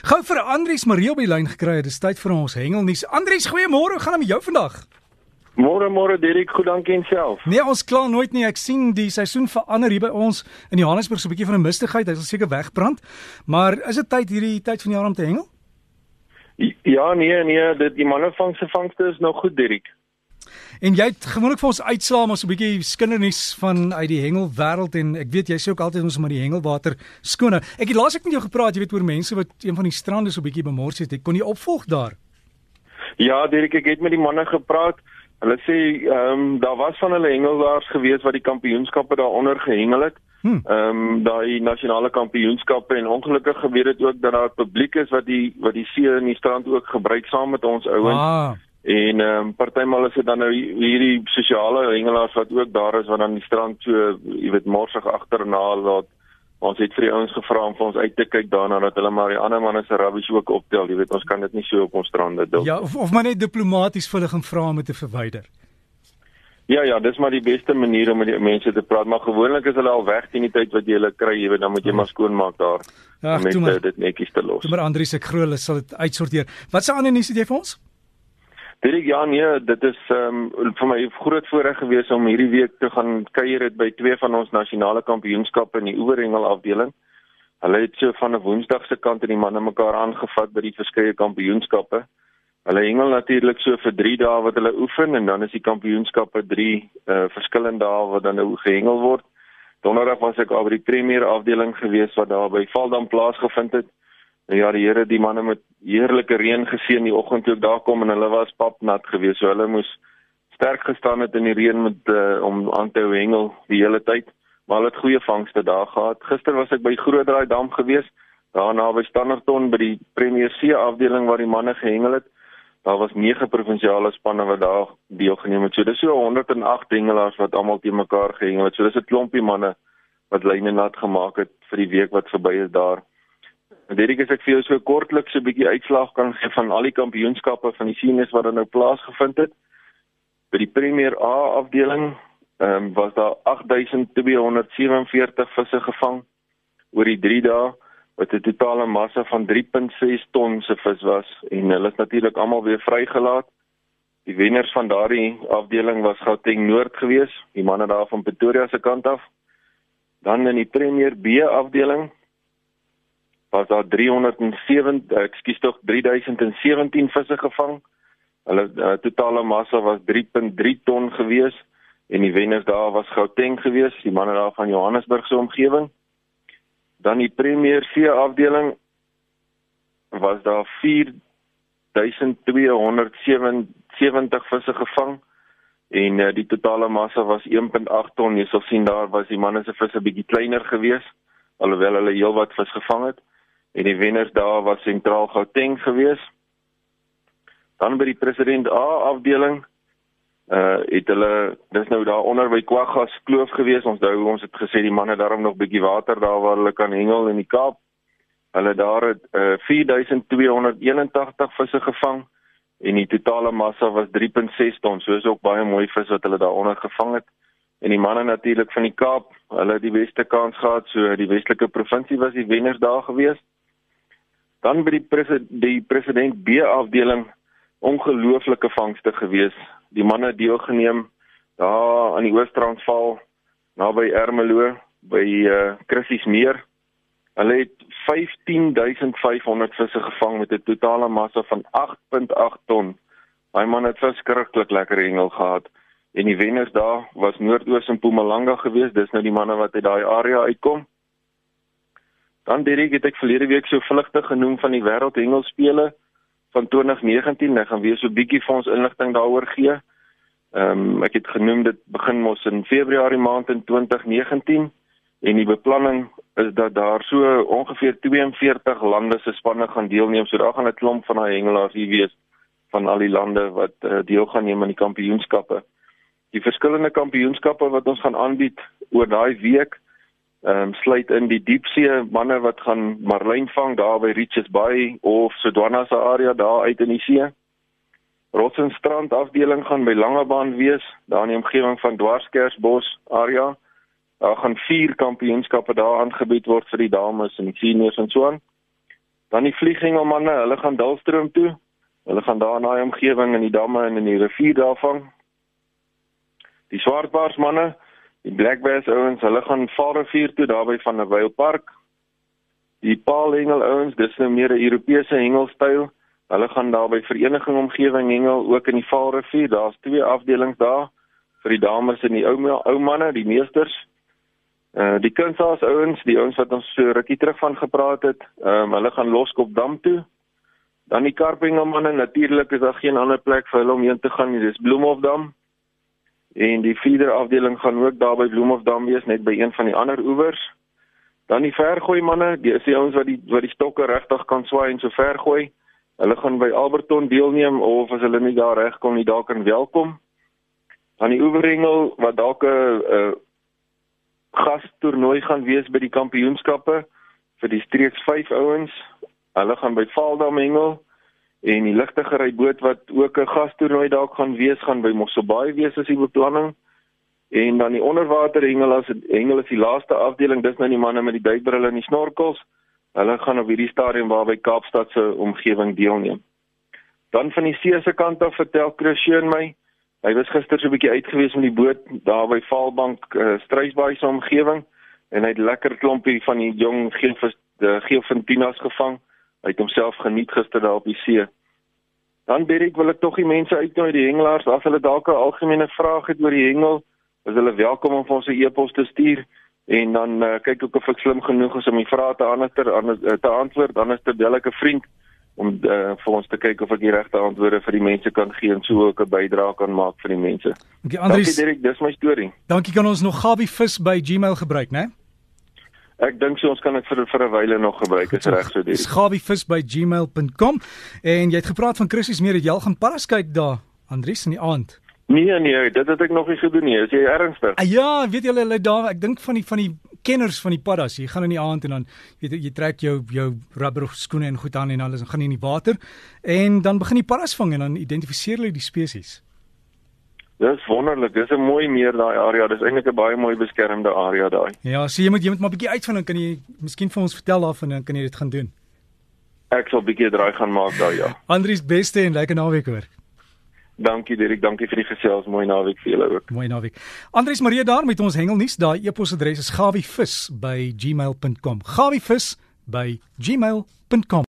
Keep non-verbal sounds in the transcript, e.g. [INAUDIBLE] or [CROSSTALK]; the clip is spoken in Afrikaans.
Gou vir Andrius Marie op die lyn gekry. Dit is tyd vir ons hengelnuus. Andrius, goeiemôre. Hoe gaan dit met jou vandag? Môre môre Dirk, goed dankie en self. Nee, ons kla nooit nie. Ek sien die seisoen verander hier by ons in Johannesburg so 'n bietjie van 'n mistigheid. Hy sal seker wegbrand. Maar is dit tyd hierdie tyd van die jaar om te hengel? Ja, nee, nee, dit die manne vang se vangste is nog goed, Dirk. En jy het gewoonlik vir ons uitslaa maar so 'n bietjie skindernuus van uit die hengelwêreld en ek weet jy sê ook altyd ons moet die hengelwater skoon hou. Ek het laas ek met jou gepraat, jy weet oor mense wat een van die strande so 'n bietjie bemors het. Ek kon nie opvolg daar. Ja, Dirk, ek het met die manne gepraat. Hulle sê ehm um, daar was van hulle hengelaars gewees wat die kampioenskappe daaronder gehengel het. Hm. Ehm um, daai nasionale kampioenskappe en ongelukkig gebeur dit ook dat daar publiek is wat die wat die see en die strand ook gebruik saam met ons ouens. Ah. En ehm um, partymal is dit dan nou hierdie sosiale hengelaars wat ook daar is wat dan die strand so, jy weet, morsig agterna laat. Ons het vir die ouens gevra om vir ons uit te kyk daarna dat hulle maar die ander manne se rubbish ook optel. Jy weet, ons kan dit nie so op ons strande doen. Ja, of of maar net diplomaties vir hulle gaan vra om dit te verwyder. Ja ja, dis maar die beste manier om met die mense te praat, maar gewoonlik is hulle al weg teen die tyd wat jy hulle kry, jy weet, dan moet jy ja. maar skoonmaak daar. Ja, om met dit netjies te los. Maar Andrius, ek glo hulle sal dit uitsorteer. Wat se ander nuus het jy vir ons? Dit ja nee, dit is ehm um, vir my groot voorreg gewees om hierdie week te gaan kuier dit by twee van ons nasionale kampioenskappe in die oorhengel afdeling. Hulle het so van 'n Woensdag se kant in die manne mekaar aangevat by die verskeie kampioenskappe. Hulle hengel natuurlik so vir 3 dae wat hulle oefen en dan is die kampioenskappe 3 uh, eh, verskillende dae wat dan nou gehengel word. Donderdag was ek al by die premier afdeling gewees wat daar by Valdam plaasgevind het. Ja, die Here die manne met heerlike reën geseën die oggend toe ek daar kom en hulle was papnat geweest. So hulle moes sterk gestaan het in die reën met uh, om aan te hou hengel die hele tyd. Maar hulle het goeie vangste daar gehad. Gister was ek by Grootdraai Dam geweest, daar naby Standerton by die Premier C afdeling waar die manne gehengel het. Daar was 9 provinsiale spanne wat daar deelgeneem het. So dis so 108 hengelaars wat almal te mekaar gehengel het. So dis 'n klompie manne wat lyne nat gemaak het vir die week wat verby is daar. En dit ek vir jou so kortliks 'n bietjie uitslag kan gee van al die kampioenskappe van die seniors wat er nou plaasgevind het. By die Premier A afdeling ehm um, was daar 8247 visse gevang oor die 3 dae wat 'n totale massa van 3.6 ton se vis was en hulle is natuurlik almal weer vrygelaat. Die wenners van daardie afdeling was Gauteng Noord geweest, die manne daar van Pretoria se kant af. Dan in die Premier B afdeling was daar 307 ekskuus tog 3017 visse gevang. Hulle uh, totale massa was 3.3 ton gewees en die wenners daar was Gauteng gewees, die manne daar van Johannesburg se omgewing. Dan die Premier C afdeling was daar 4277 visse gevang en uh, die totale massa was 1.8 ton. Jy sal sien daar was die manne se visse bietjie kleiner gewees alhoewel hulle heelwat vis gevang het en die wenners daar was sentraal Gauteng gewees. Dan by die president A afdeling uh het hulle dis nou daar onder by Kwaggas kloof gewees. Ons onthou ons het gesê die manne daarom nog bietjie water daar waar hulle kan hengel in die Kaap. Hulle daar het uh 4281 visse gevang en die totale massa was 3.6 ton. So is ook baie mooi vis wat hulle daaronder gevang het. En die manne natuurlik van die Kaap, hulle het die beste kans gehad. So die Weselike provinsie was die wenners daar gewees. Dan by die president die president B afdeling ongelooflike vangste gewees. Die manne deelgeneem daar aan die Oos-Transvaal naby Ermelo by uh Christies Meer. Hulle het 15500 visse gevang met 'n totale massa van 8.8 ton. Daai man het verskriklik lekker hengel gehad. En die wenners daar was Noordoos en Mpumalanga geweest. Dis nou die manne wat uit daai area uitkom. Dan Derek het ek verlede week so vlugtig genoem van die wêreld hengelspele van 2019. Ek gaan weer so bietjie vir ons inligting daaroor gee. Ehm um, ek het genoem dit begin mos in Februarie maand in 2019 en die beplanning is dat daar so ongeveer 42 lande se spanne gaan deelneem. So daar gaan 'n klomp van daai hengelaars hier wees van al die lande wat uh, deel gaan neem aan die kampioenskappe. Die verskillende kampioenskappe wat ons gaan aanbied oor daai week ehm um, sluit in die diepsee manne wat gaan marlyn vang daar by Richards Bay of Sodwana se area daar uit in die see. Rotsenstrand afdeling gaan by Langebaan wees, daar in die omgewing van Dwarskersbos area. Daar gaan vier kampioenskappe daar aangebied word vir die dames en die seniors en so aan. Dan die vlieghengelmanne, hulle gaan Dalstroom toe. Hulle gaan daar in daai omgewing in die damme en in die rivier daar vang. Die swartbaarsmanne, die black bass ouens, hulle gaan Vaalrivier toe daarby van 'n Weilpark. Die paalhengel ouens, dis nou meer 'n Europese hengelstyl. Hulle gaan daar by Vereniging Omgewing hengel ook in die Vaalrivier. Daar's twee afdelings daar vir die dames en die ou ou manne, die meesters. Uh die kunsaas ouens, die ouens wat ons so rukkie terug van gepraat het, ehm um, hulle gaan Loskop dam toe. Dan die Karpinge manne, natuurlik is daar geen ander plek vir hulle om heen te gaan nie, dis Bloemhofdam. En die feeder afdeling gaan ook daar by Bloemhofdam wees, net by een van die ander oewers. Dan die vergooi manne, die is die ouens wat die wat die stokke regtig kan swaai en so vergooi. Hulle gaan by Alberton deelneem of as hulle nie daar regkom nie, daar kan welkom. Dan die oeverhengel wat dalk 'n uh, gastoernooi gaan wees by die kampioenskappe vir die streeks 5 ouens. Hulle gaan by Vaaldam hengel en die ligtegery boot wat ook 'n gastoernooi dalk gaan wees gaan by Mosselbaai wees as die beplanning. En dan die onderwater hengel as hengel is die laaste afdeling, dis nou die manne met die duikbrille en die snorkels. Hulle gaan op hierdie stadium waar by Kaapstad se omgewing deelneem. Dan van die see se kant af vertel Christian my, hy was gister so 'n bietjie uit gewees met die boot daar by Vaalbank uh, Struisbaai se omgewing en hy het lekker klompie van die jong geelvis die geelfintinas gevang. Hy het homself geniet gister daar op die see. Dan bid ek wil ek tog die mense uitnooi die hengelaars as hulle dalk 'n algemene vraag het oor die hengel, is hulle welkom om vir ons 'n e-pos te stuur en dan uh, kyk ek of ek slim genoeg is om die vrae te antwoord anders uh, te antwoord dan is dit bel ek 'n vriend om uh, vir ons te kyk of ek die regte antwoorde vir die mense kan gee en so ook 'n bydrae kan maak vir die mense. Okay, Andries, Dankie Dirk, dis my storie. Dankie kan ons nog Gabi vis by Gmail gebruik, né? Ek dink so ons kan dit vir vir 'n wyle nog gebruik, is reg so Dirk. Gabivis by gmail.com en jy het gepraat van Christus meer dat jy al gaan paraskyk daar, Andries in die aand. Nee nee, dit het ek nog nie gedoen nie. Is jy ernstig? Ah, ja, weet julle hulle daar, ek dink van die van die kenners van die paddas. Jy gaan in die aand en dan weet jy trek jou jou rubber skoene en goed aan en alles en gaan in die water en dan begin die paddas vang en dan identifiseer hulle die spesies. Dis wonderlik. Dis 'n mooi meer daai area. Dis eintlik 'n baie mooi beskermde area daai. Ja, so jy moet jy moet maar 'n bietjie uitvind en kan jy miskien vir ons vertel daarvan en dan kan jy dit gaan doen. Ek sal 'n bietjie draai gaan maak daai ja. [LAUGHS] Andries beste en lekker naweek hoor. Dankie Dirk, dankie vir die gesels. Mooi naweek vir julle ook. Mooi naweek. Andries Marie daar met ons hengelnuus. Daai e-posadres is gawivis@gmail.com. gawivis@gmail.com.